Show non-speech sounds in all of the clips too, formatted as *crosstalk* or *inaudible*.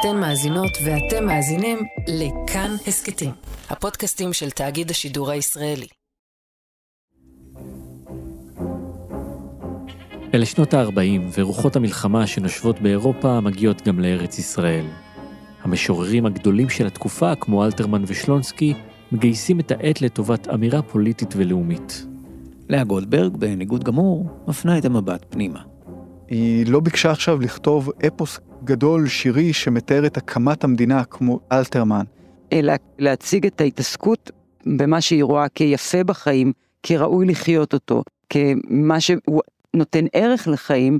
אתן מאזינות ואתם מאזינים לכאן הסכתים, הפודקאסטים של תאגיד השידור הישראלי. אלה שנות ה-40 ורוחות המלחמה שנושבות באירופה מגיעות גם לארץ ישראל. המשוררים הגדולים של התקופה, כמו אלתרמן ושלונסקי, מגייסים את העת לטובת אמירה פוליטית ולאומית. לאה גולדברג, בניגוד גמור, מפנה את המבט פנימה. היא לא ביקשה עכשיו לכתוב אפוס גדול שירי שמתאר את הקמת המדינה כמו אלתרמן. אלא להציג את ההתעסקות במה שהיא רואה כיפה בחיים, כראוי לחיות אותו, כמה שהוא נותן ערך לחיים,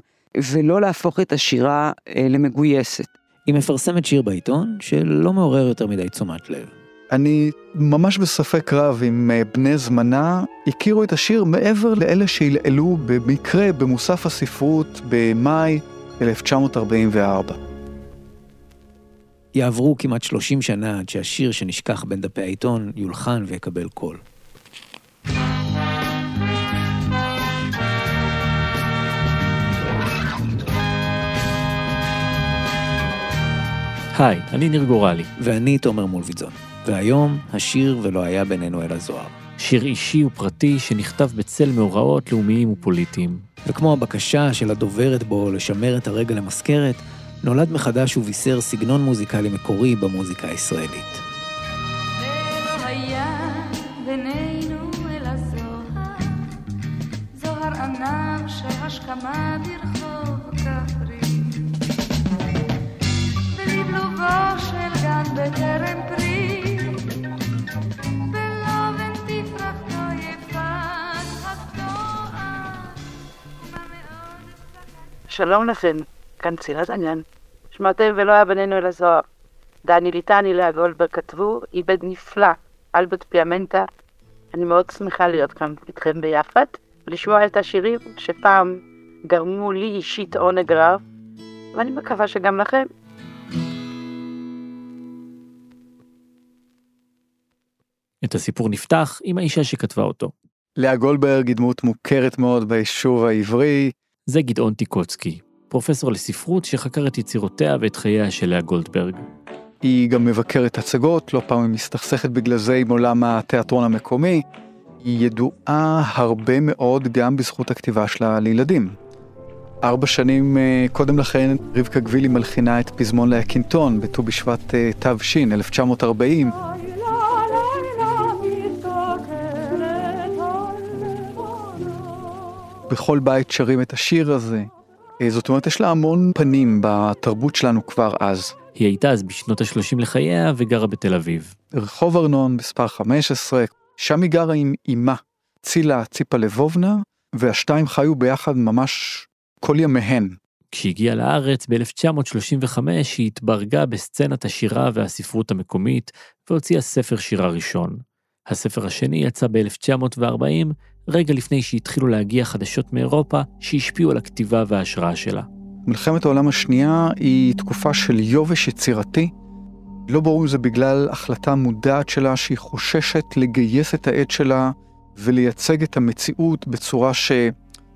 ולא להפוך את השירה אה, למגויסת. היא מפרסמת שיר בעיתון שלא מעורר יותר מדי תשומת לב. אני ממש בספק רב אם אה, בני זמנה הכירו את השיר מעבר לאלה שהלעלו במקרה במוסף הספרות במאי 1944. יעברו כמעט 30 שנה עד שהשיר שנשכח בין דפי העיתון יולחן ויקבל קול. היי, אני ניר גורלי. ואני תומר מולביטזון. והיום, השיר ולא היה בינינו אלא זוהר. שיר אישי ופרטי שנכתב בצל מאורעות לאומיים ופוליטיים. וכמו הבקשה של הדוברת בו לשמר את הרגע למזכרת, נולד מחדש ובישר סגנון מוזיקלי מקורי במוזיקה הישראלית. שלום לכן, כאן צילת עניין. שמעתם ולא היה בינינו אלא זוהר. דני ליטני, לאה גולדברג כתבו, עיבד נפלא, אלברט פיאמנטה. אני מאוד שמחה להיות כאן איתכם ביחד, ולשמוע את השירים שפעם גרמו לי אישית עונג רב, ואני מקווה שגם לכם. את הסיפור נפתח עם האישה שכתבה אותו. לאה גולדברג היא דמות מוכרת מאוד ביישוב העברי. זה גדעון טיקוצקי, פרופסור לספרות שחקר את יצירותיה ואת חייה של לאה גולדברג. היא גם מבקרת הצגות, לא פעם היא מסתכסכת בגלל זה עם עולם התיאטרון המקומי. היא ידועה הרבה מאוד גם בזכות הכתיבה שלה לילדים. ארבע שנים אה, קודם לכן רבקה גבילי מלחינה את פזמון להקינטון בט"ו בשבט אה, תש, 1940. בכל בית שרים את השיר הזה. אה, זאת אומרת, יש לה המון פנים בתרבות שלנו כבר אז. היא הייתה אז בשנות ה-30 לחייה וגרה בתל אביב. רחוב ארנון, מספר 15, שם היא גרה עם אמה, צילה ציפה לבובנה, והשתיים חיו ביחד ממש כל ימיהן. כשהגיעה לארץ ב-1935 היא התברגה בסצנת השירה והספרות המקומית והוציאה ספר שירה ראשון. הספר השני יצא ב-1940 רגע לפני שהתחילו להגיע חדשות מאירופה שהשפיעו על הכתיבה וההשראה שלה. מלחמת העולם השנייה היא תקופה של יובש יצירתי. לא ברור אם זה בגלל החלטה מודעת שלה שהיא חוששת לגייס את העט שלה ולייצג את המציאות בצורה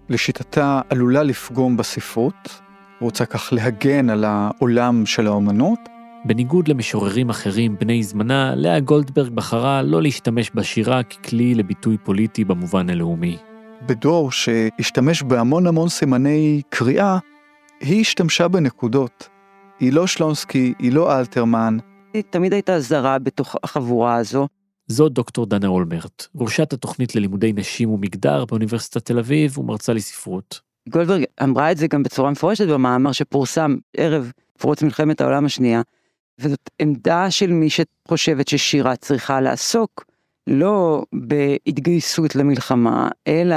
שלשיטתה עלולה לפגום בספרות. רוצה כך להגן על העולם של האומנות. בניגוד למשוררים אחרים בני זמנה, לאה גולדברג בחרה לא להשתמש בשירה ככלי לביטוי פוליטי במובן הלאומי. בדור שהשתמש בהמון המון סימני קריאה, היא השתמשה בנקודות. היא לא שלונסקי, היא לא אלתרמן. היא תמיד הייתה זרה בתוך החבורה הזו. זו דוקטור דנה אולמרט, ראשת התוכנית ללימודי נשים ומגדר באוניברסיטת תל אביב ומרצה לספרות. גולדברג אמרה את זה גם בצורה מפורשת במאמר שפורסם ערב פרוץ מלחמת העולם השנייה, וזאת עמדה של מי שחושבת ששירה צריכה לעסוק לא בהתגייסות למלחמה, אלא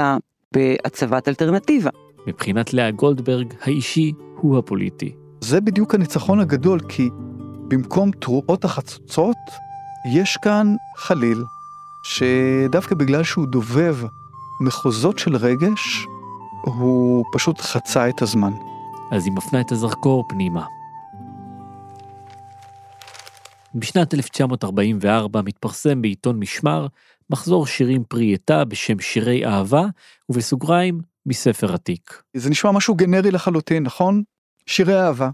בהצבת אלטרנטיבה. מבחינת לאה גולדברג, האישי הוא הפוליטי. זה בדיוק הניצחון הגדול, כי במקום תרועות החצוצות, יש כאן חליל, שדווקא בגלל שהוא דובב מחוזות של רגש, הוא פשוט חצה את הזמן. אז היא מפנה את הזרקור פנימה. בשנת 1944 מתפרסם בעיתון משמר מחזור שירים פרי עטה בשם שירי אהבה, ובסוגריים, מספר עתיק. זה נשמע משהו גנרי לחלוטין, נכון? שירי אהבה.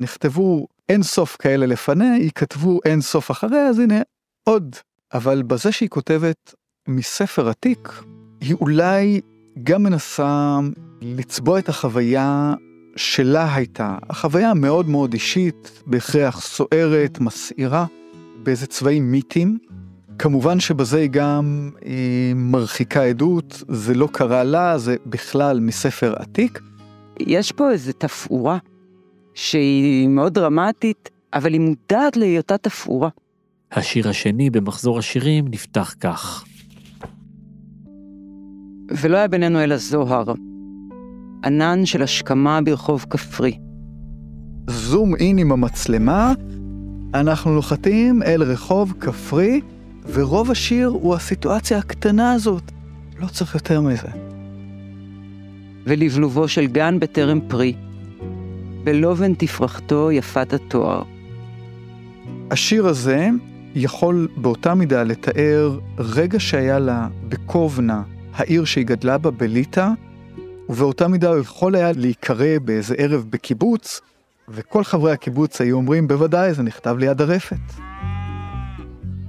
נכתבו אין סוף כאלה לפניה, ייכתבו אין סוף אחריה, אז הנה עוד. אבל בזה שהיא כותבת מספר עתיק, היא אולי גם מנסה לצבוע את החוויה שלה הייתה, החוויה המאוד מאוד אישית, בהכרח סוערת, מסעירה, באיזה צבעים מיתיים. כמובן שבזה היא גם היא מרחיקה עדות, זה לא קרה לה, זה בכלל מספר עתיק. יש פה איזו תפאורה שהיא מאוד דרמטית, אבל היא מודעת להיותה תפאורה. השיר השני במחזור השירים נפתח כך. ולא היה בינינו אלא זוהר, ענן של השכמה ברחוב כפרי. זום אין עם המצלמה, אנחנו נוחתים אל רחוב כפרי, ורוב השיר הוא הסיטואציה הקטנה הזאת. לא צריך יותר מזה. ולבלובו של גן בטרם פרי, בלובן תפרחתו יפת התואר. השיר הזה יכול באותה מידה לתאר רגע שהיה לה בקובנה, העיר שהיא גדלה בה, בליטא, ובאותה מידה הוא יכול היה להיקרא באיזה ערב בקיבוץ, וכל חברי הקיבוץ היו אומרים, בוודאי, זה נכתב ליד הרפת.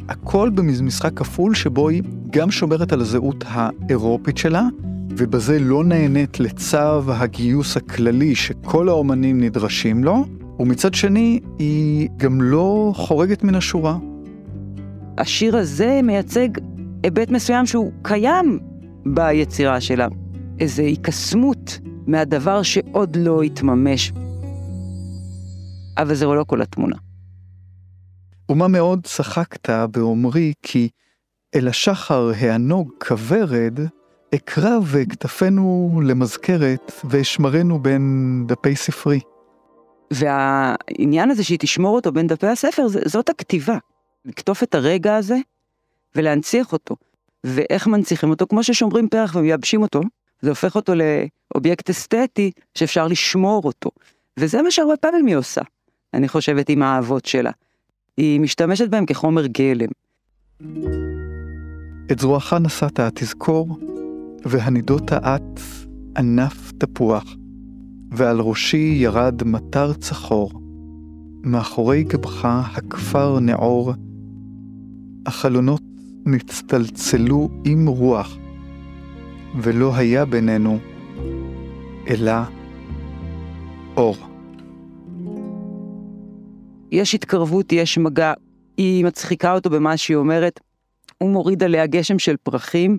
הכל במשחק כפול שבו היא גם שומרת על הזהות האירופית שלה, ובזה לא נהנית לצו הגיוס הכללי שכל האומנים נדרשים לו, ומצד שני, היא גם לא חורגת מן השורה. השיר הזה מייצג היבט מסוים שהוא קיים ביצירה שלה. איזו היקסמות מהדבר שעוד לא התממש. אבל זה לא כל התמונה. ומה מאוד צחקת באומרי כי אל השחר הענוג כוורד, אקרא וכתפינו למזכרת ואשמרנו בין דפי ספרי. והעניין הזה שהיא תשמור אותו בין דפי הספר, זאת הכתיבה. לקטוף את הרגע הזה ולהנציח אותו. ואיך מנציחים אותו? כמו ששומרים פרח ומייבשים אותו, זה הופך אותו לאובייקט אסתטי שאפשר לשמור אותו. וזה מה שהרבה פעמים היא עושה, אני חושבת, עם האהבות שלה. היא משתמשת בהם כחומר גלם. את זרועך נשאת תזכור, והנידות את ענף תפוח, ועל ראשי ירד מטר צחור. מאחורי גבך הכפר נעור, החלונות נצטלצלו עם רוח, ולא היה בינינו אלא אור. יש התקרבות, יש מגע, היא מצחיקה אותו במה שהיא אומרת, הוא מוריד עליה גשם של פרחים,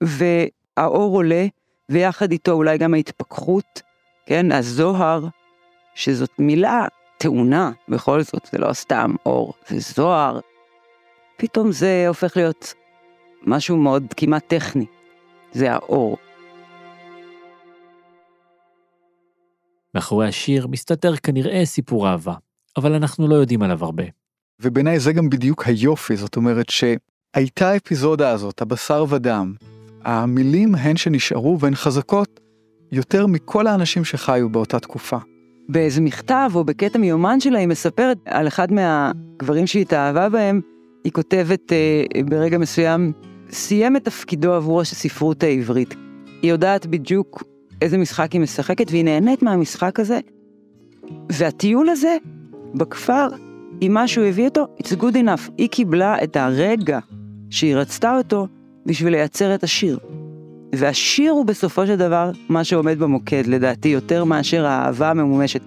והאור עולה, ויחד איתו אולי גם ההתפכחות, כן, הזוהר, שזאת מילה טעונה, בכל זאת, זה לא סתם אור, זה זוהר. פתאום זה הופך להיות משהו מאוד כמעט טכני. זה האור. מאחורי השיר מסתתר כנראה סיפור אהבה, אבל אנחנו לא יודעים עליו הרבה. ובעיניי זה גם בדיוק היופי, זאת אומרת שהייתה האפיזודה הזאת, הבשר ודם, המילים הן שנשארו והן חזקות יותר מכל האנשים שחיו באותה תקופה. באיזה מכתב או בקטע מיומן שלה היא מספרת על אחד מהגברים שהיא התאהבה בהם, היא כותבת אה, ברגע מסוים, סיים את תפקידו עבור הספרות העברית. היא יודעת בדיוק איזה משחק היא משחקת והיא נהנית מהמשחק הזה. והטיול הזה בכפר, עם מה שהוא הביא אותו, it's good enough. היא קיבלה את הרגע שהיא רצתה אותו בשביל לייצר את השיר. והשיר הוא בסופו של דבר מה שעומד במוקד, לדעתי, יותר מאשר האהבה הממומשת.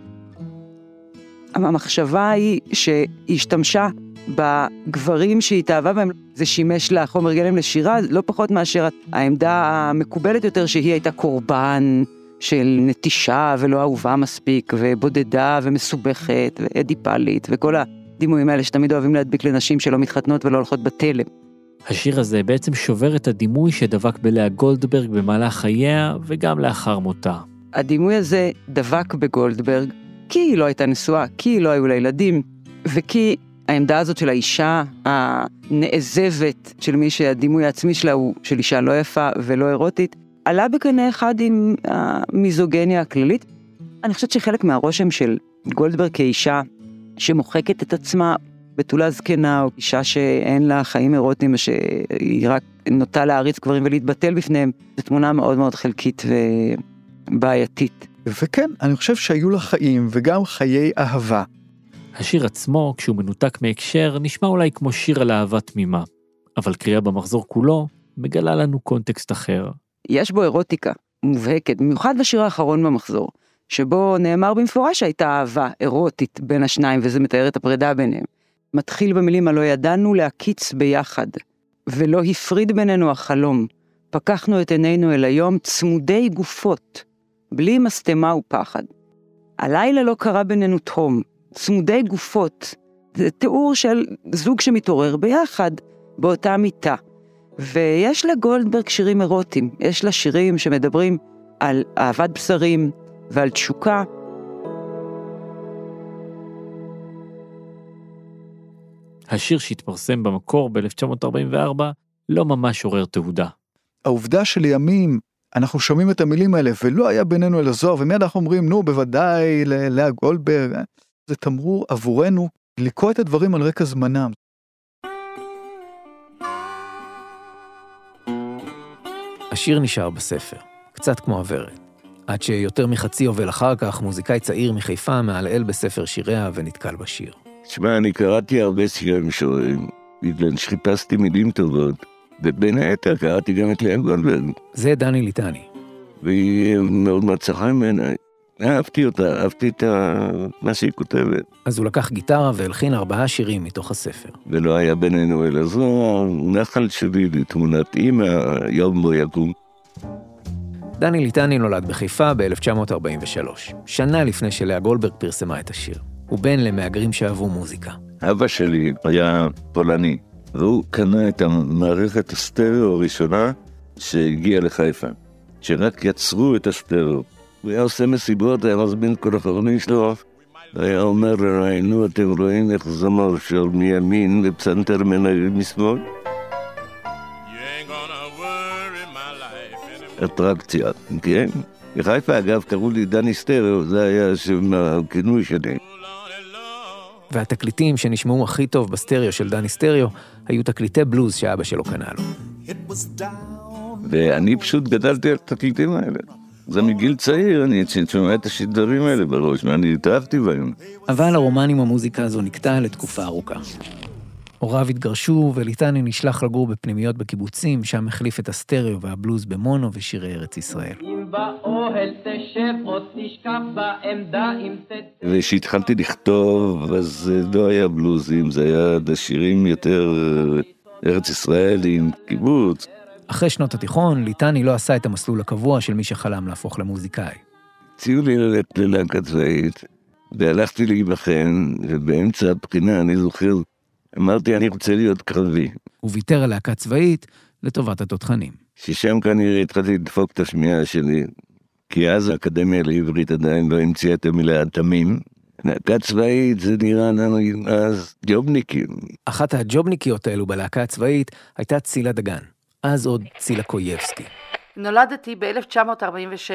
המחשבה היא שהיא השתמשה בגברים שהיא התאהבה בהם, זה שימש לה חומר גלם לשירה, לא פחות מאשר העמדה המקובלת יותר שהיא הייתה קורבן של נטישה ולא אהובה מספיק, ובודדה ומסובכת, ואדיפלית, וכל הדימויים האלה שתמיד אוהבים להדביק לנשים שלא מתחתנות ולא הולכות בתלם. השיר הזה בעצם שובר את הדימוי שדבק בלאה גולדברג במהלך חייה וגם לאחר מותה. הדימוי הזה דבק בגולדברג כי היא לא הייתה נשואה, כי לא היו לה ילדים, וכי העמדה הזאת של האישה הנעזבת, של מי שהדימוי העצמי שלה הוא של אישה לא יפה ולא אירוטית, עלה בקנה אחד עם המיזוגניה הכללית. אני חושבת שחלק מהרושם של גולדברג כאישה שמוחקת את עצמה בתולה זקנה, או אישה שאין לה חיים אירוטיים, שהיא רק נוטה להעריץ גברים ולהתבטל בפניהם, זו תמונה מאוד מאוד חלקית ובעייתית. וכן, אני חושב שהיו לה חיים וגם חיי אהבה. השיר עצמו, כשהוא מנותק מהקשר, נשמע אולי כמו שיר על אהבה תמימה, אבל קריאה במחזור כולו מגלה לנו קונטקסט אחר. יש בו אירוטיקה מובהקת, במיוחד בשיר האחרון במחזור, שבו נאמר במפורש שהייתה אהבה אירוטית בין השניים, וזה מתאר את הפרידה ביניהם. מתחיל במילים הלא ידענו להקיץ ביחד, ולא הפריד בינינו החלום. פקחנו את עינינו אל היום צמודי גופות, בלי משטמה ופחד. הלילה לא קרה בינינו תהום, צמודי גופות. זה תיאור של זוג שמתעורר ביחד באותה מיטה. ויש לגולדברג שירים אירוטיים, יש לה שירים שמדברים על אהבת בשרים ועל תשוקה. השיר שהתפרסם במקור ב-1944 לא ממש עורר תהודה. העובדה שלימים אנחנו שומעים את המילים האלה ולא היה בינינו אלא זוהר ומיד אנחנו אומרים נו בוודאי ללאה גולדברג זה תמרור עבורנו לקרוא את הדברים על רקע זמנם. השיר נשאר בספר, קצת כמו הוורד. עד שיותר מחצי יובל אחר כך, מוזיקאי צעיר מחיפה מעלעל בספר שיריה ונתקל בשיר. תשמע, אני קראתי הרבה שירים משוררים, בגלל שחיפשתי מילים טובות, ובין היתר קראתי גם את לאה גולדברג, זה דני ליטני. והיא מאוד מצחה ממנה. אהבתי אותה, אהבתי את. מה שהיא כותבת. אז הוא לקח גיטרה והלחין ארבעה שירים מתוך הספר. ולא היה בינינו אלא זוהר, נחל שלי לתמונת אימא, יום בו יקום. דני ליטני נולד בחיפה ב-1943, שנה לפני שלאה גולדברג פרסמה את השיר. הוא בן למהגרים שאהבו מוזיקה. אבא שלי היה פולני, והוא קנה את המערכת הסטריאו הראשונה שהגיעה לחיפה, שרק יצרו את הסטריאו. הוא היה עושה מסיבות, היה מזמין את כל החברים שלו, והיה אומר לרעיינו, אתם רואים איך זמר שר מימין ופסנתר מנהל משמאל? אטרקציה, כן? בחיפה אגב קראו לי דני סטריאו, זה היה שם הכינוי שלי. והתקליטים שנשמעו הכי טוב בסטריאו של דני סטריאו, היו תקליטי בלוז שאבא שלו קנה לו. ואני פשוט גדלתי על התקליטים האלה. זה מגיל צעיר, אני שומע את השידורים האלה בראש, ואני התאהבתי בהם. אבל הרומן עם המוזיקה הזו נקטע לתקופה ארוכה. הוריו התגרשו, וליטני נשלח לגור בפנימיות בקיבוצים, שם החליף את הסטריאו והבלוז במונו ושירי ארץ ישראל. באוהל תשב או תשכב בעמדה אם ת... וכשהתחלתי לכתוב, אז לא היה בלוזים, זה היה שירים יותר ארץ ישראלים, קיבוץ. אחרי שנות התיכון, ליטני לא עשה את המסלול הקבוע של מי שחלם להפוך למוזיקאי. הציעו לי ללכת ללהקה צבאית, והלכתי להיבחן, ובאמצע הבחינה, אני זוכר, אמרתי, אני רוצה להיות קרבי. הוא ויתר על להקה צבאית לטובת התותחנים. ששם כנראה התחלתי לדפוק את השמיעה שלי, כי אז האקדמיה לעברית עדיין לא המציאה את המילה תמים. להקה צבאית זה נראה לנו אז ג'ובניקים. אחת הג'ובניקיות האלו בלהקה הצבאית הייתה צילה דגן, אז עוד צילה קויבסקי. נולדתי ב-1946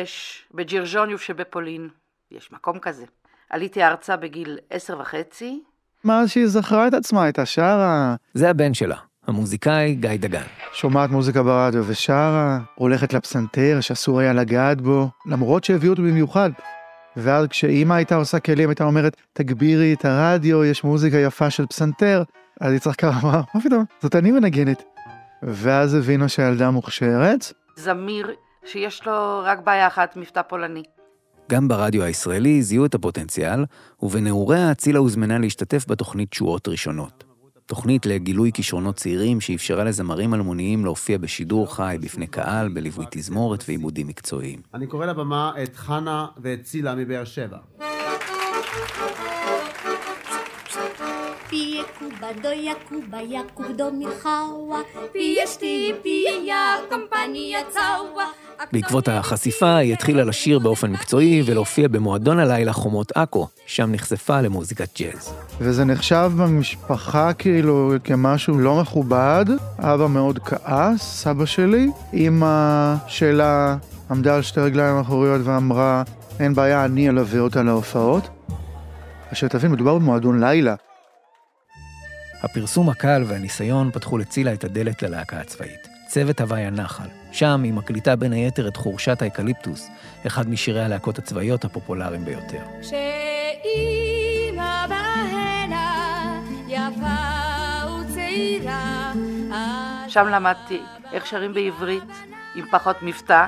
בג'ירג'וניוב שבפולין. יש מקום כזה. עליתי ארצה בגיל עשר וחצי. מאז שהיא זכרה את עצמה, הייתה שרה, זה הבן שלה, המוזיקאי גיא דגן. שומעת מוזיקה ברדיו ושרה, הולכת לפסנתר שאסור היה לגעת בו, למרות שהביאו אותו במיוחד. ואז כשאימא הייתה עושה כלים, הייתה אומרת, תגבירי את הרדיו, יש מוזיקה יפה של פסנתר. אז היא צחקה, *laughs* מה, מה פתאום, זאת אני מנגנת. ואז הבינו שהילדה מוכשרת, זמיר שיש לו רק בעיה אחת, מבטא פולני. גם ברדיו הישראלי זיהו את הפוטנציאל, ובנעוריה צילה הוזמנה להשתתף בתוכנית תשואות ראשונות. תוכנית לגילוי כישרונות צעירים שאפשרה לזמרים אלמוניים להופיע בשידור חי בפני קהל, בליווי תזמורת ועיבודים מקצועיים. אני קורא לבמה את חנה ואת צילה מבאר שבע. Pije Kuba do Jakuba, Jakub do Michała. Pijesz ty, pije ja, kompania cała. בעקבות החשיפה היא התחילה לשיר באופן מקצועי ולהופיע במועדון הלילה חומות עכו, שם נחשפה למוזיקת ג'אז. וזה נחשב במשפחה כאילו כמשהו לא מכובד. אבא מאוד כעס, סבא שלי. אמא שלה עמדה על שתי רגליים אחוריות ואמרה, אין בעיה, אני אלווה אותה להופעות. תבין, מדובר במועדון לילה. הפרסום הקל והניסיון פתחו לצילה את הדלת ללהקה הצבאית. צוות הווי הנח"ל. שם היא מקליטה בין היתר את חורשת האקליפטוס, אחד משירי הלהקות הצבאיות הפופולריים ביותר. כשאימא יפה וצעירה שם למדתי איך שרים בעברית עם פחות מבטא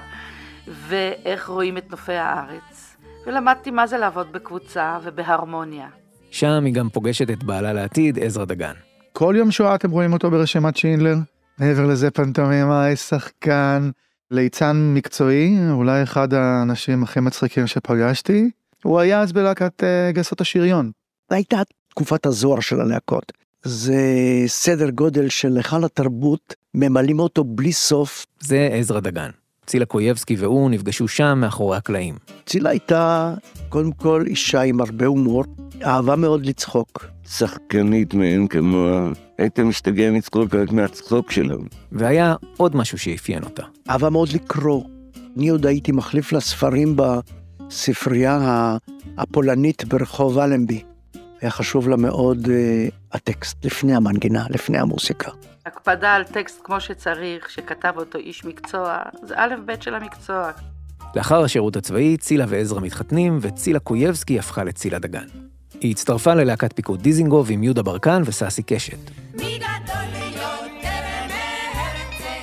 ואיך רואים את נופי הארץ. ולמדתי מה זה לעבוד בקבוצה ובהרמוניה. שם היא גם פוגשת את בעלה לעתיד, עזרא דגן. כל יום שואה אתם רואים אותו ברשימת שינדלר. מעבר לזה פנטומימאי, שחקן, ליצן מקצועי, אולי אחד האנשים הכי מצחיקים שפגשתי. הוא היה אז בלהקת uh, גסות השריון. הייתה תקופת הזוהר של הלהקות. זה סדר גודל של היכל התרבות, ממלאים אותו בלי סוף. זה עזרא דגן. צילה קויבסקי והוא נפגשו שם מאחורי הקלעים. צילה הייתה קודם כל אישה עם הרבה הומור, אהבה מאוד לצחוק. שחקנית מאין כמוה, היית משתגע מצחוק רק מהצחוק שלה. והיה עוד משהו שאפיין אותה. אהבה מאוד לקרוא. אני עוד הייתי מחליף לה ספרים בספרייה הפולנית ברחוב אלנבי. היה חשוב לה מאוד uh, הטקסט, לפני המנגינה, לפני המוסיקה. הקפדה על טקסט כמו שצריך, שכתב אותו איש מקצוע, זה א' ב' של המקצוע. לאחר השירות הצבאי, צילה ועזרא מתחתנים, וצילה קויבסקי הפכה לצילה דגן. היא הצטרפה ללהקת פיקוד דיזינגוף עם יהודה ברקן וסאסי קשת.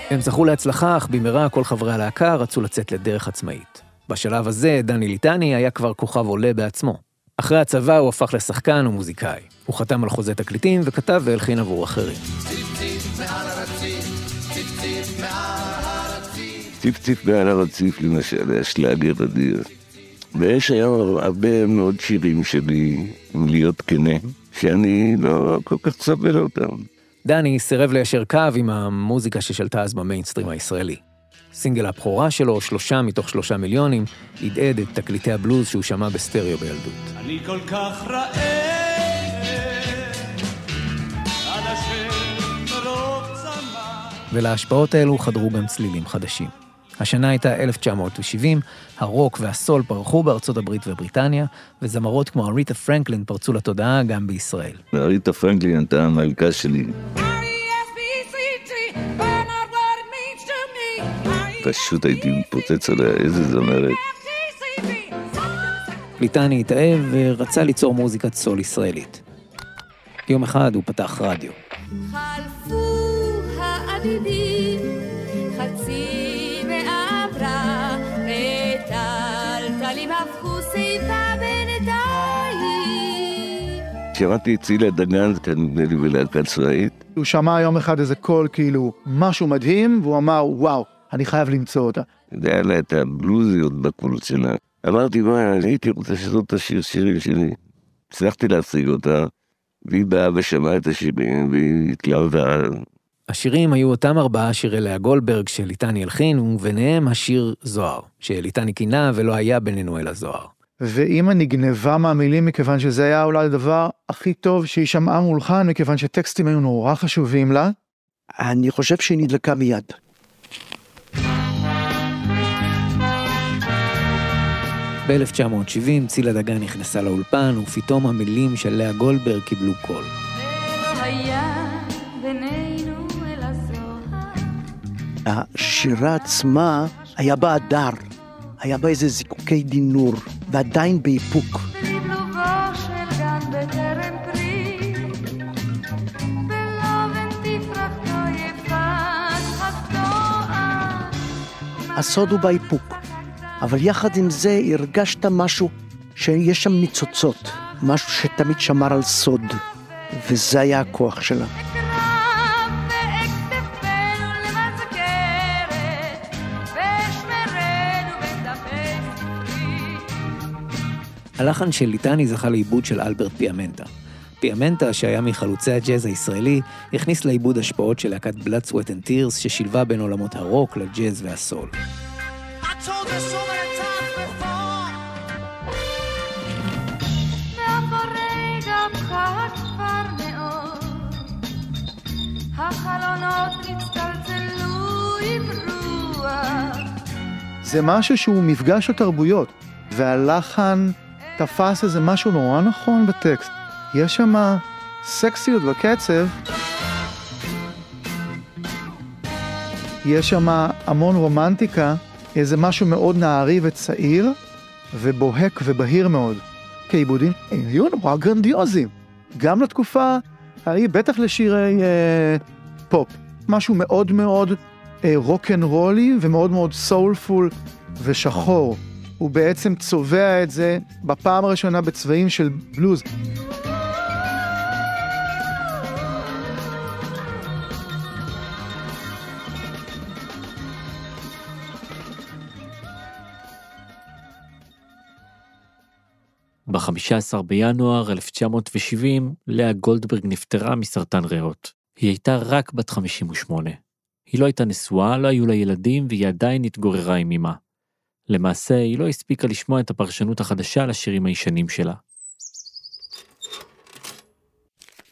הם זכו להצלחה, אך במהרה כל חברי הלהקה רצו לצאת לדרך עצמאית. בשלב הזה, דני ליטני היה כבר כוכב עולה בעצמו. אחרי הצבא הוא הפך לשחקן ומוזיקאי. הוא חתם על חוזה תקליטים וכתב והלחין עבור אחרים. ציפ ציפ מעל הרציף למשל, היה שלאגר אדיר. ויש היום הרבה מאוד שירים שלי, אם להיות כנה, שאני לא כל כך סובל אותם. דני סירב ליישר קו עם המוזיקה ששלטה אז במיינסטרים הישראלי. סינגל הבכורה שלו, שלושה מתוך שלושה מיליונים, הדהד את תקליטי הבלוז שהוא שמע בסטריאו בילדות. אני כל כך רעב, עד אשר. ולהשפעות האלו חדרו גם צלילים חדשים. השנה הייתה 1970, הרוק והסול פרחו בארצות הברית ובריטניה, וזמרות כמו אריתה פרנקלין פרצו לתודעה גם בישראל. אריתה פרנקלין הייתה המלכה שלי. פשוט הייתי מתפוצץ עליה, איזה זמרת. ליטני התאהב ורצה ליצור מוזיקת סול ישראלית. יום אחד הוא פתח רדיו. חלפו האביבים, שמעתי את צילה דגן, נדמה לי בלהקה צבאית. הוא שמע יום אחד איזה קול כאילו משהו מדהים, והוא אמר וואו, אני חייב למצוא אותה. זה היה לה את הבלוזיות בקול שלה. אמרתי, מה, אני הייתי רוצה שזאת את השיר שירים שלי. הצלחתי להשיג אותה, והיא באה ושמעה את השירים, והיא התלהבה. השירים היו אותם ארבעה שירי לאה גולדברג שליטני הלחין, וביניהם השיר זוהר, שליטני קינה ולא היה בינינו אלא זוהר. ואימא נגנבה מהמילים מכיוון שזה היה אולי הדבר הכי טוב שהיא שמעה מולחן, מכיוון שטקסטים היו נורא חשובים לה. אני חושב שהיא נדלקה מיד. ב-1970 צילה דגן נכנסה לאולפן, ופתאום המילים של לאה גולדברג קיבלו קול. השירה עצמה היה בה הדר, היה בה איזה זיקוקי דינור, ועדיין באיפוק. התואר. הסוד הוא באיפוק. אבל יחד עם זה הרגשת משהו שיש שם ניצוצות, משהו שתמיד שמר על סוד, וזה היה הכוח שלה. הלחן של ליטני זכה לעיבוד של אלברט פיאמנטה. פיאמנטה, שהיה מחלוצי הג'אז הישראלי, הכניס לעיבוד השפעות של להקת Blood, Sweat and Tears, ששילבה בין עולמות הרוק לג'אז והסול. זה משהו שהוא מפגש התרבויות, והלחן תפס איזה משהו נורא נכון בטקסט. יש שם סקסיות בקצב, יש שם המון רומנטיקה, איזה משהו מאוד נערי וצעיר, ובוהק ובהיר מאוד. כעיבודים הם היו נורא גרנדיוזיים, גם לתקופה ההיא, בטח לשירי אה, פופ. משהו מאוד מאוד rock and roll י ומאוד מאוד soulful ושחור. הוא בעצם צובע את זה בפעם הראשונה בצבעים של בלוז. ב-15 בינואר 1970, לאה גולדברג נפטרה מסרטן ריאות. היא הייתה רק בת 58. היא לא הייתה נשואה, לא היו לה ילדים, והיא עדיין התגוררה עם אמה. למעשה, היא לא הספיקה לשמוע את הפרשנות החדשה לשירים הישנים שלה.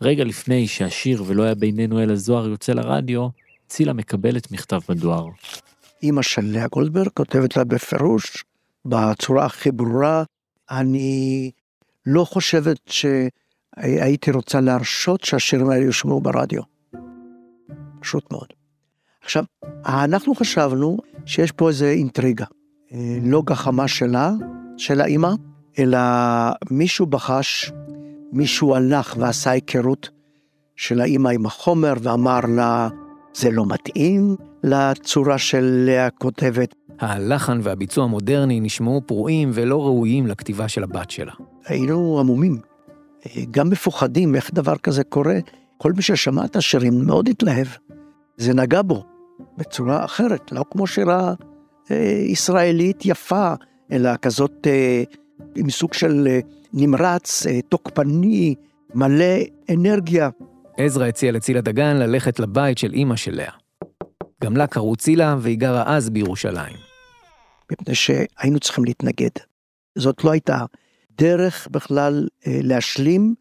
רגע לפני שהשיר ולא היה בינינו אלא זוהר יוצא לרדיו, צילה מקבלת מכתב בדואר. אימא של לאה גולדברג כותבת לה בפירוש, בצורה הכי ברורה, אני לא חושבת שהייתי רוצה להרשות שהשירים האלה יושמעו ברדיו. פשוט מאוד. עכשיו, אנחנו חשבנו שיש פה איזה אינטריגה. לא גחמה שלה, של האימא, אלא מישהו בחש, מישהו הלך ועשה היכרות של האימא עם החומר ואמר לה, זה לא מתאים לצורה של לאה כותבת. הלחן והביצוע המודרני נשמעו פרועים ולא ראויים לכתיבה של הבת שלה. היינו עמומים, גם מפוחדים איך דבר כזה קורה. כל מי ששמע את השירים מאוד התלהב. זה נגע בו בצורה אחרת, לא כמו שירה ישראלית יפה, אלא כזאת אה, עם סוג של אה, נמרץ, אה, תוקפני, מלא אנרגיה. עזרא הציע לצילה דגן ללכת לבית של אימא של לאה. גם לה קראו צילה והיא גרה אז בירושלים. מפני שהיינו צריכים להתנגד. זאת לא הייתה דרך בכלל אה, להשלים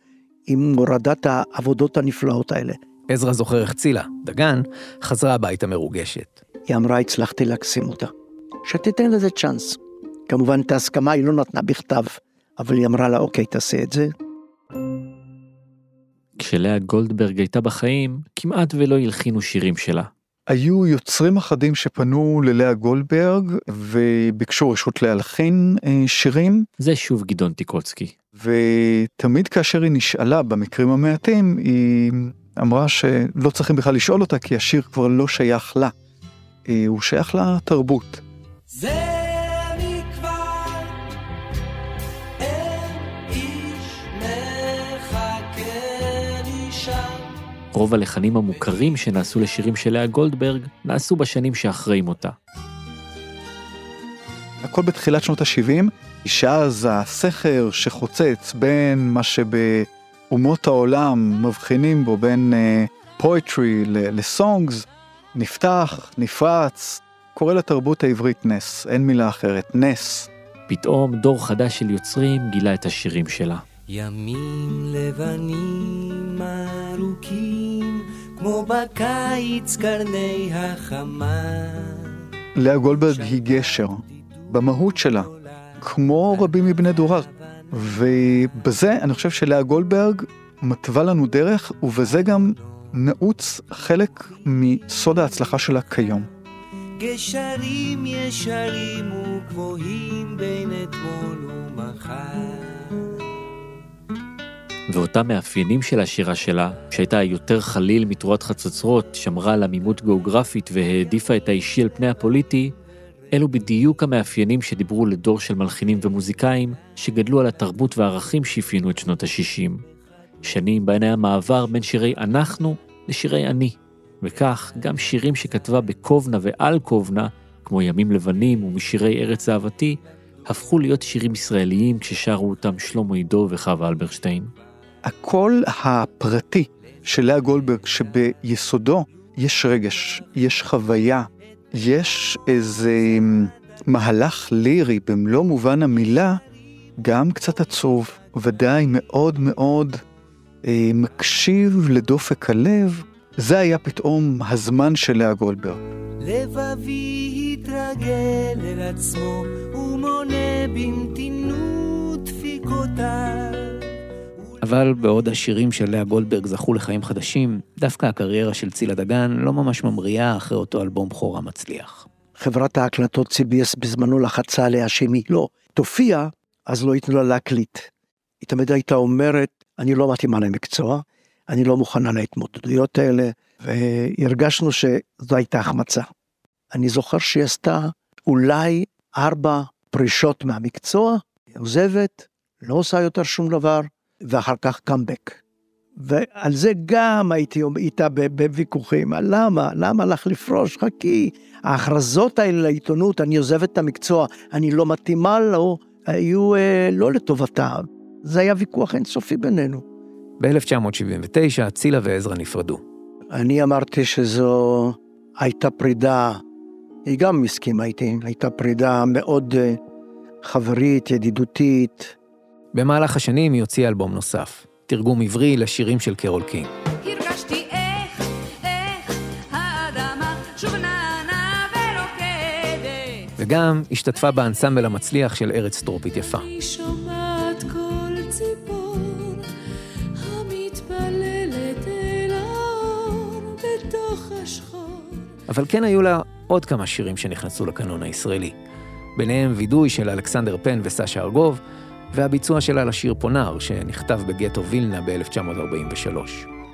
עם הורדת העבודות הנפלאות האלה. עזרא זוכר איך צילה, דגן, חזרה הביתה מרוגשת. היא אמרה, הצלחתי להקסים אותה. שתיתן לזה צ'אנס. כמובן, את ההסכמה היא לא נתנה בכתב, אבל היא אמרה לה, אוקיי, תעשה את זה. כשלאה גולדברג הייתה בחיים, כמעט ולא הלחינו שירים שלה. היו יוצרים אחדים שפנו ללאה גולדברג וביקשו רשות להלחין אה, שירים. זה שוב גדעון טיקוצקי. ותמיד כאשר היא נשאלה במקרים המעטים, היא אמרה שלא צריכים בכלל לשאול אותה כי השיר כבר לא שייך לה, אה, הוא שייך לתרבות. זה מכבר אין איש מחכה לי שם. רוב הלחנים המוכרים שנעשו לשירים של לאה גולדברג נעשו בשנים שאחרי מותה. הכל בתחילת שנות ה-70, שאז הסכר שחוצץ בין מה שבאומות העולם מבחינים בו בין פואטרי uh, לסונגס, נפתח, נפרץ, קורא לתרבות העברית נס, אין מילה אחרת, נס. פתאום דור חדש של יוצרים גילה את השירים שלה. ימים לבנים ארוכים, כמו בקיץ קרני החמה. לאה גולדברג היא גשר, במהות שלה, כמו רבים מבני דורה. ובזה אני חושב שלאה גולדברג מתווה לנו דרך, ובזה גם נעוץ חלק מסוד ההצלחה שלה כיום. גשרים ישרים וגבוהים בין אתמול ומחר. ואותם מאפיינים של השירה שלה, שהייתה יותר חליל מתרועת חצוצרות, שמרה על עמימות גיאוגרפית והעדיפה את האישי על פני הפוליטי, אלו בדיוק המאפיינים שדיברו לדור של מלחינים ומוזיקאים, שגדלו על התרבות והערכים שאפיינו את שנות ה-60. שנים בהן היה מעבר בין שירי אנחנו לשירי אני, וכך גם שירים שכתבה בקובנה ועל קובנה, כמו ימים לבנים ומשירי ארץ אהבתי, הפכו להיות שירים ישראליים כששרו אותם שלמה עידו וחווה אלברשטיין. הקול הפרטי של לאה גולדברג, שביסודו יש רגש, יש חוויה, יש איזה מהלך לירי במלוא מובן המילה, גם קצת עצוב, ודאי מאוד מאוד אה, מקשיב לדופק הלב, זה היה פתאום הזמן של לאה גולדברג. לבבי התרגל אל עצמו ומונה במתינות דפיקותיו. אבל בעוד השירים של לאה גולדברג זכו לחיים חדשים, דווקא הקריירה של צילה דגן לא ממש ממריאה אחרי אותו אלבום בכורה מצליח. חברת ההקלטות CBS בזמנו לחצה עליה שאם היא לא תופיע, אז לא ייתנו לה להקליט. היא תמיד הייתה אומרת, אני לא מתאימה למקצוע, אני לא מוכנה להתמודדויות האלה, והרגשנו שזו הייתה החמצה. אני זוכר שהיא עשתה אולי ארבע פרישות מהמקצוע, היא עוזבת, לא עושה יותר שום דבר, ואחר כך קאמבק. ועל זה גם הייתי איתה בוויכוחים, למה? למה לך לפרוש? חכי. ההכרזות האלה לעיתונות, אני עוזבת את המקצוע, אני לא מתאימה לו, היו אה, לא לטובתה. זה היה ויכוח אינסופי בינינו. ב-1979 צילה ועזרא נפרדו. אני אמרתי שזו הייתה פרידה, היא גם הסכימה איתי, הייתה פרידה מאוד אה, חברית, ידידותית. במהלך השנים היא הוציאה אלבום נוסף, תרגום עברי לשירים של קרול קינג. הרגשתי איך, איך האדמה שוב נענה ורוקדת. וגם השתתפה באנסמבל המצליח של ארץ טרופית יפה. אבל כן היו לה עוד כמה שירים שנכנסו לקנון הישראלי. ביניהם וידוי של אלכסנדר פן וסשה ארגוב, והביצוע שלה לשיר פונר, שנכתב בגטו וילנה ב-1943.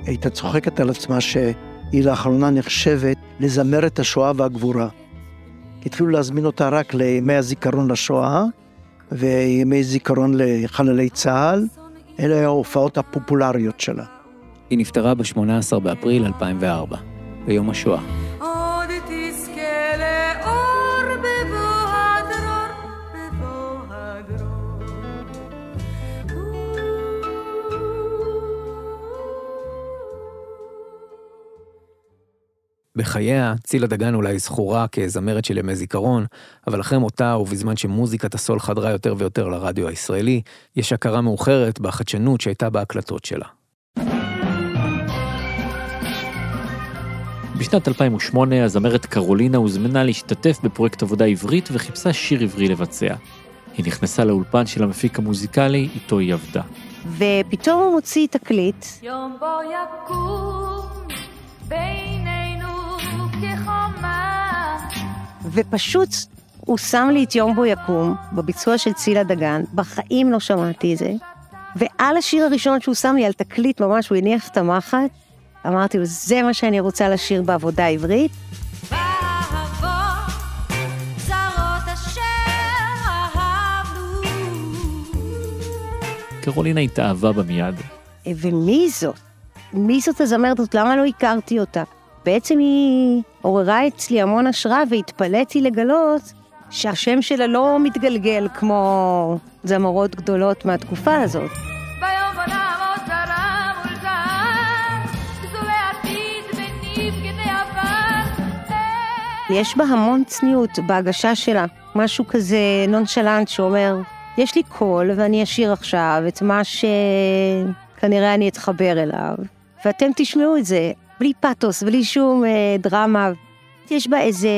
הייתה צוחקת על עצמה שהיא לאחרונה נחשבת לזמרת השואה והגבורה. התחילו להזמין אותה רק לימי הזיכרון לשואה וימי זיכרון לחללי צה"ל, אלה ההופעות הפופולריות שלה. היא נפטרה ב-18 באפריל 2004, ביום השואה. בחייה, צילה דגן אולי זכורה כזמרת של ימי זיכרון, אבל אחרי מותה ובזמן שמוזיקת הסול חדרה יותר ויותר לרדיו הישראלי, יש הכרה מאוחרת בחדשנות שהייתה בהקלטות שלה. בשנת 2008 הזמרת קרולינה הוזמנה להשתתף בפרויקט עבודה עברית וחיפשה שיר עברי לבצע. היא נכנסה לאולפן של המפיק המוזיקלי, איתו היא עבדה. ופתאום הוא מוציא תקליט, יום בו יקום בינינו כחומה. ופשוט הוא שם לי את יום בו יקום, בביצוע של צילה דגן, בחיים לא שמעתי את זה. ועל השיר הראשון שהוא שם לי על תקליט ממש, הוא הניח את המחט, אמרתי לו, זה מה שאני רוצה לשיר בעבודה עברית. באהבות זרות אשר אהבנו. קרולינה התאהבה בה מיד. ומי זאת? מי זאת הזמרת הזאת? למה לא הכרתי אותה? בעצם היא עוררה אצלי המון השראה והתפלאתי לגלות שהשם שלה לא מתגלגל כמו זמרות גדולות מהתקופה הזאת. יש בה המון צניעות בהגשה שלה, משהו כזה נונשלנט שאומר, יש לי קול ואני אשיר עכשיו את מה שכנראה אני אתחבר אליו, ואתם תשמעו את זה בלי פתוס, בלי שום אה, דרמה. יש בה איזה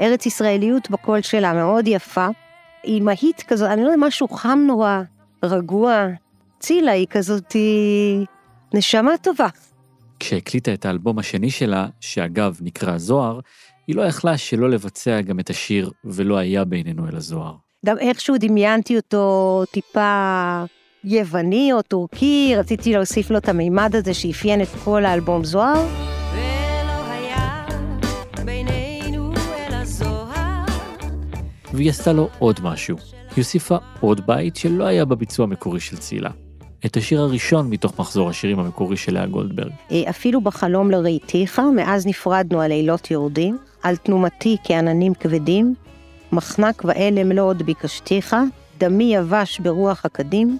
ארץ ישראליות בקול שלה מאוד יפה. היא מהית כזו, אני לא יודע, משהו חם נורא, רגוע. צילה היא כזאת, נשמה טובה. כשהקליטה את האלבום השני שלה, שאגב נקרא זוהר, היא לא יכלה שלא לבצע גם את השיר "ולא היה בינינו אלא זוהר". גם איכשהו דמיינתי אותו טיפה יווני או טורקי, רציתי להוסיף לו את המימד הזה שאפיין את כל האלבום זוהר. ולא היה בינינו אלא זוהר. והיא עשתה לו עוד משהו. היא הוסיפה עוד בית שלא היה בביצוע המקורי של צילה. את השיר הראשון מתוך מחזור השירים המקורי של לאה גולדברג. אה, אפילו בחלום לראיתיך, מאז נפרדנו הלילות יורדים, על תנומתי כעננים כבדים, מחנק ואלם לא עוד ביקשתיך, דמי יבש ברוח הקדים,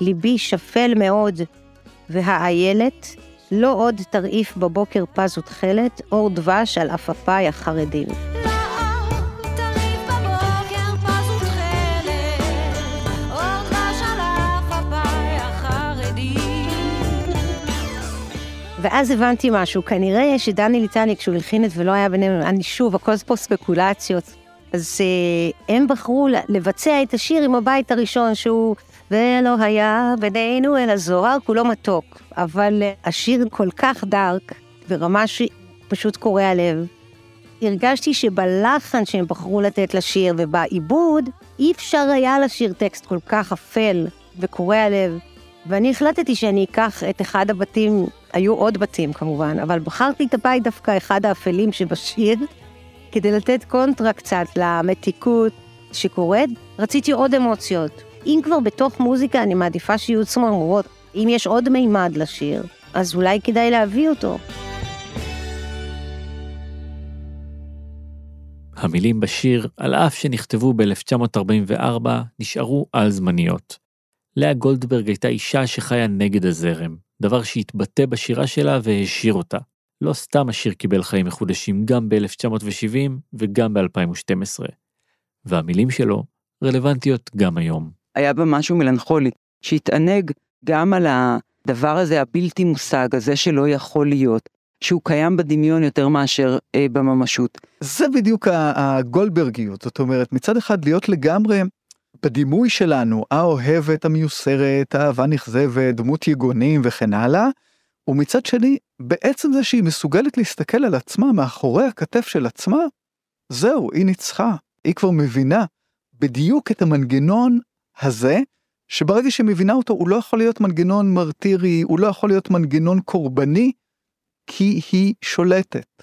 ליבי שפל מאוד והאיילת, לא עוד תרעיף בבוקר פז ותכלת, אור דבש על עפפיי החרדים. ואז הבנתי משהו, כנראה שדני ליטני, כשהוא הלחין את ולא היה בינינו, אני שוב, הכל פה ספקולציות. אז אה, הם בחרו לבצע את השיר עם הבית הראשון, שהוא ולא היה בינינו אלא זוהר, כולו מתוק. אבל אה, השיר כל כך דארק, ברמה שפשוט קורע לב. הרגשתי שבלחן שהם בחרו לתת לשיר ובעיבוד, אי אפשר היה לשיר טקסט כל כך אפל וקורע לב. ואני החלטתי שאני אקח את אחד הבתים היו עוד בתים כמובן, אבל בחרתי את הבית דווקא אחד האפלים שבשיר, כדי לתת קונטרה קצת למתיקות שקורית. רציתי עוד אמוציות. אם כבר בתוך מוזיקה, אני מעדיפה שיהיו צמרמורות. אם יש עוד מימד לשיר, אז אולי כדאי להביא אותו. המילים בשיר, על אף שנכתבו ב-1944, נשארו על זמניות. לאה גולדברג הייתה אישה שחיה נגד הזרם, דבר שהתבטא בשירה שלה והעשיר אותה. לא סתם השיר קיבל חיים מחודשים גם ב-1970 וגם ב-2012. והמילים שלו רלוונטיות גם היום. היה בה משהו מלנכולי, שהתענג גם על הדבר הזה הבלתי מושג, הזה שלא יכול להיות, שהוא קיים בדמיון יותר מאשר אה, בממשות. זה בדיוק הגולדברגיות, זאת אומרת, מצד אחד להיות לגמרי בדימוי שלנו, האוהבת, המיוסרת, האהבה נכזבת, דמות יגונים וכן הלאה, ומצד שני, בעצם זה שהיא מסוגלת להסתכל על עצמה מאחורי הכתף של עצמה, זהו, היא ניצחה. היא כבר מבינה בדיוק את המנגנון הזה, שברגע שהיא מבינה אותו, הוא לא יכול להיות מנגנון מרטירי, הוא לא יכול להיות מנגנון קורבני, כי היא שולטת.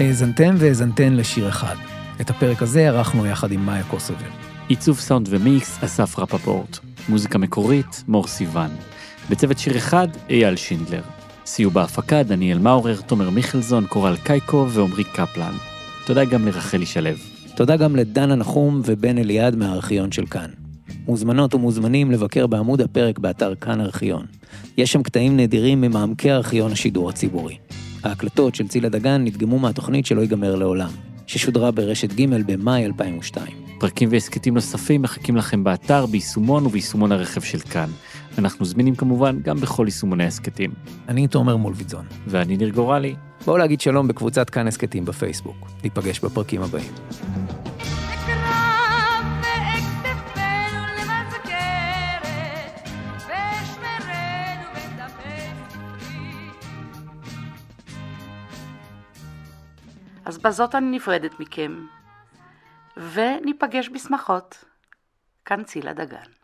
האזנתם והאזנתן לשיר אחד. את הפרק הזה ערכנו יחד עם מאיה קוסובר. עיצוב סאונד ומיקס, אסף רפפורט. מוזיקה מקורית, מור סיוון. בצוות שיר אחד, אייל שינדלר. סיוע בהפקה, דניאל מאורר, תומר מיכלזון, קורל קייקו ועמרי קפלן. תודה גם לרחלי שלו. תודה גם לדנה נחום ובן אליעד מהארכיון של כאן. מוזמנות ומוזמנים לבקר בעמוד הפרק באתר כאן ארכיון. יש שם קטעים נדירים ממעמקי ארכיון השידור הציבורי. ההקלטות של צילה דגן נדגמו מהתוכנית שלא ייגמר לעולם, ששודרה ברשת ג' במאי 2002. פרקים והסכתים נוספים מחכים לכם באתר, ביישומון וביישומון הרכב של כאן. אנחנו זמינים כמובן גם בכל יישומוני הסכתים. אני תומר מולביטזון. ואני ניר גורלי. בואו להגיד שלום בקבוצת כאן הסכתים בפייסבוק. ניפגש בפרקים הבאים. אז בזאת אני נפרדת מכם, וניפגש בשמחות. כאן צילה דגן.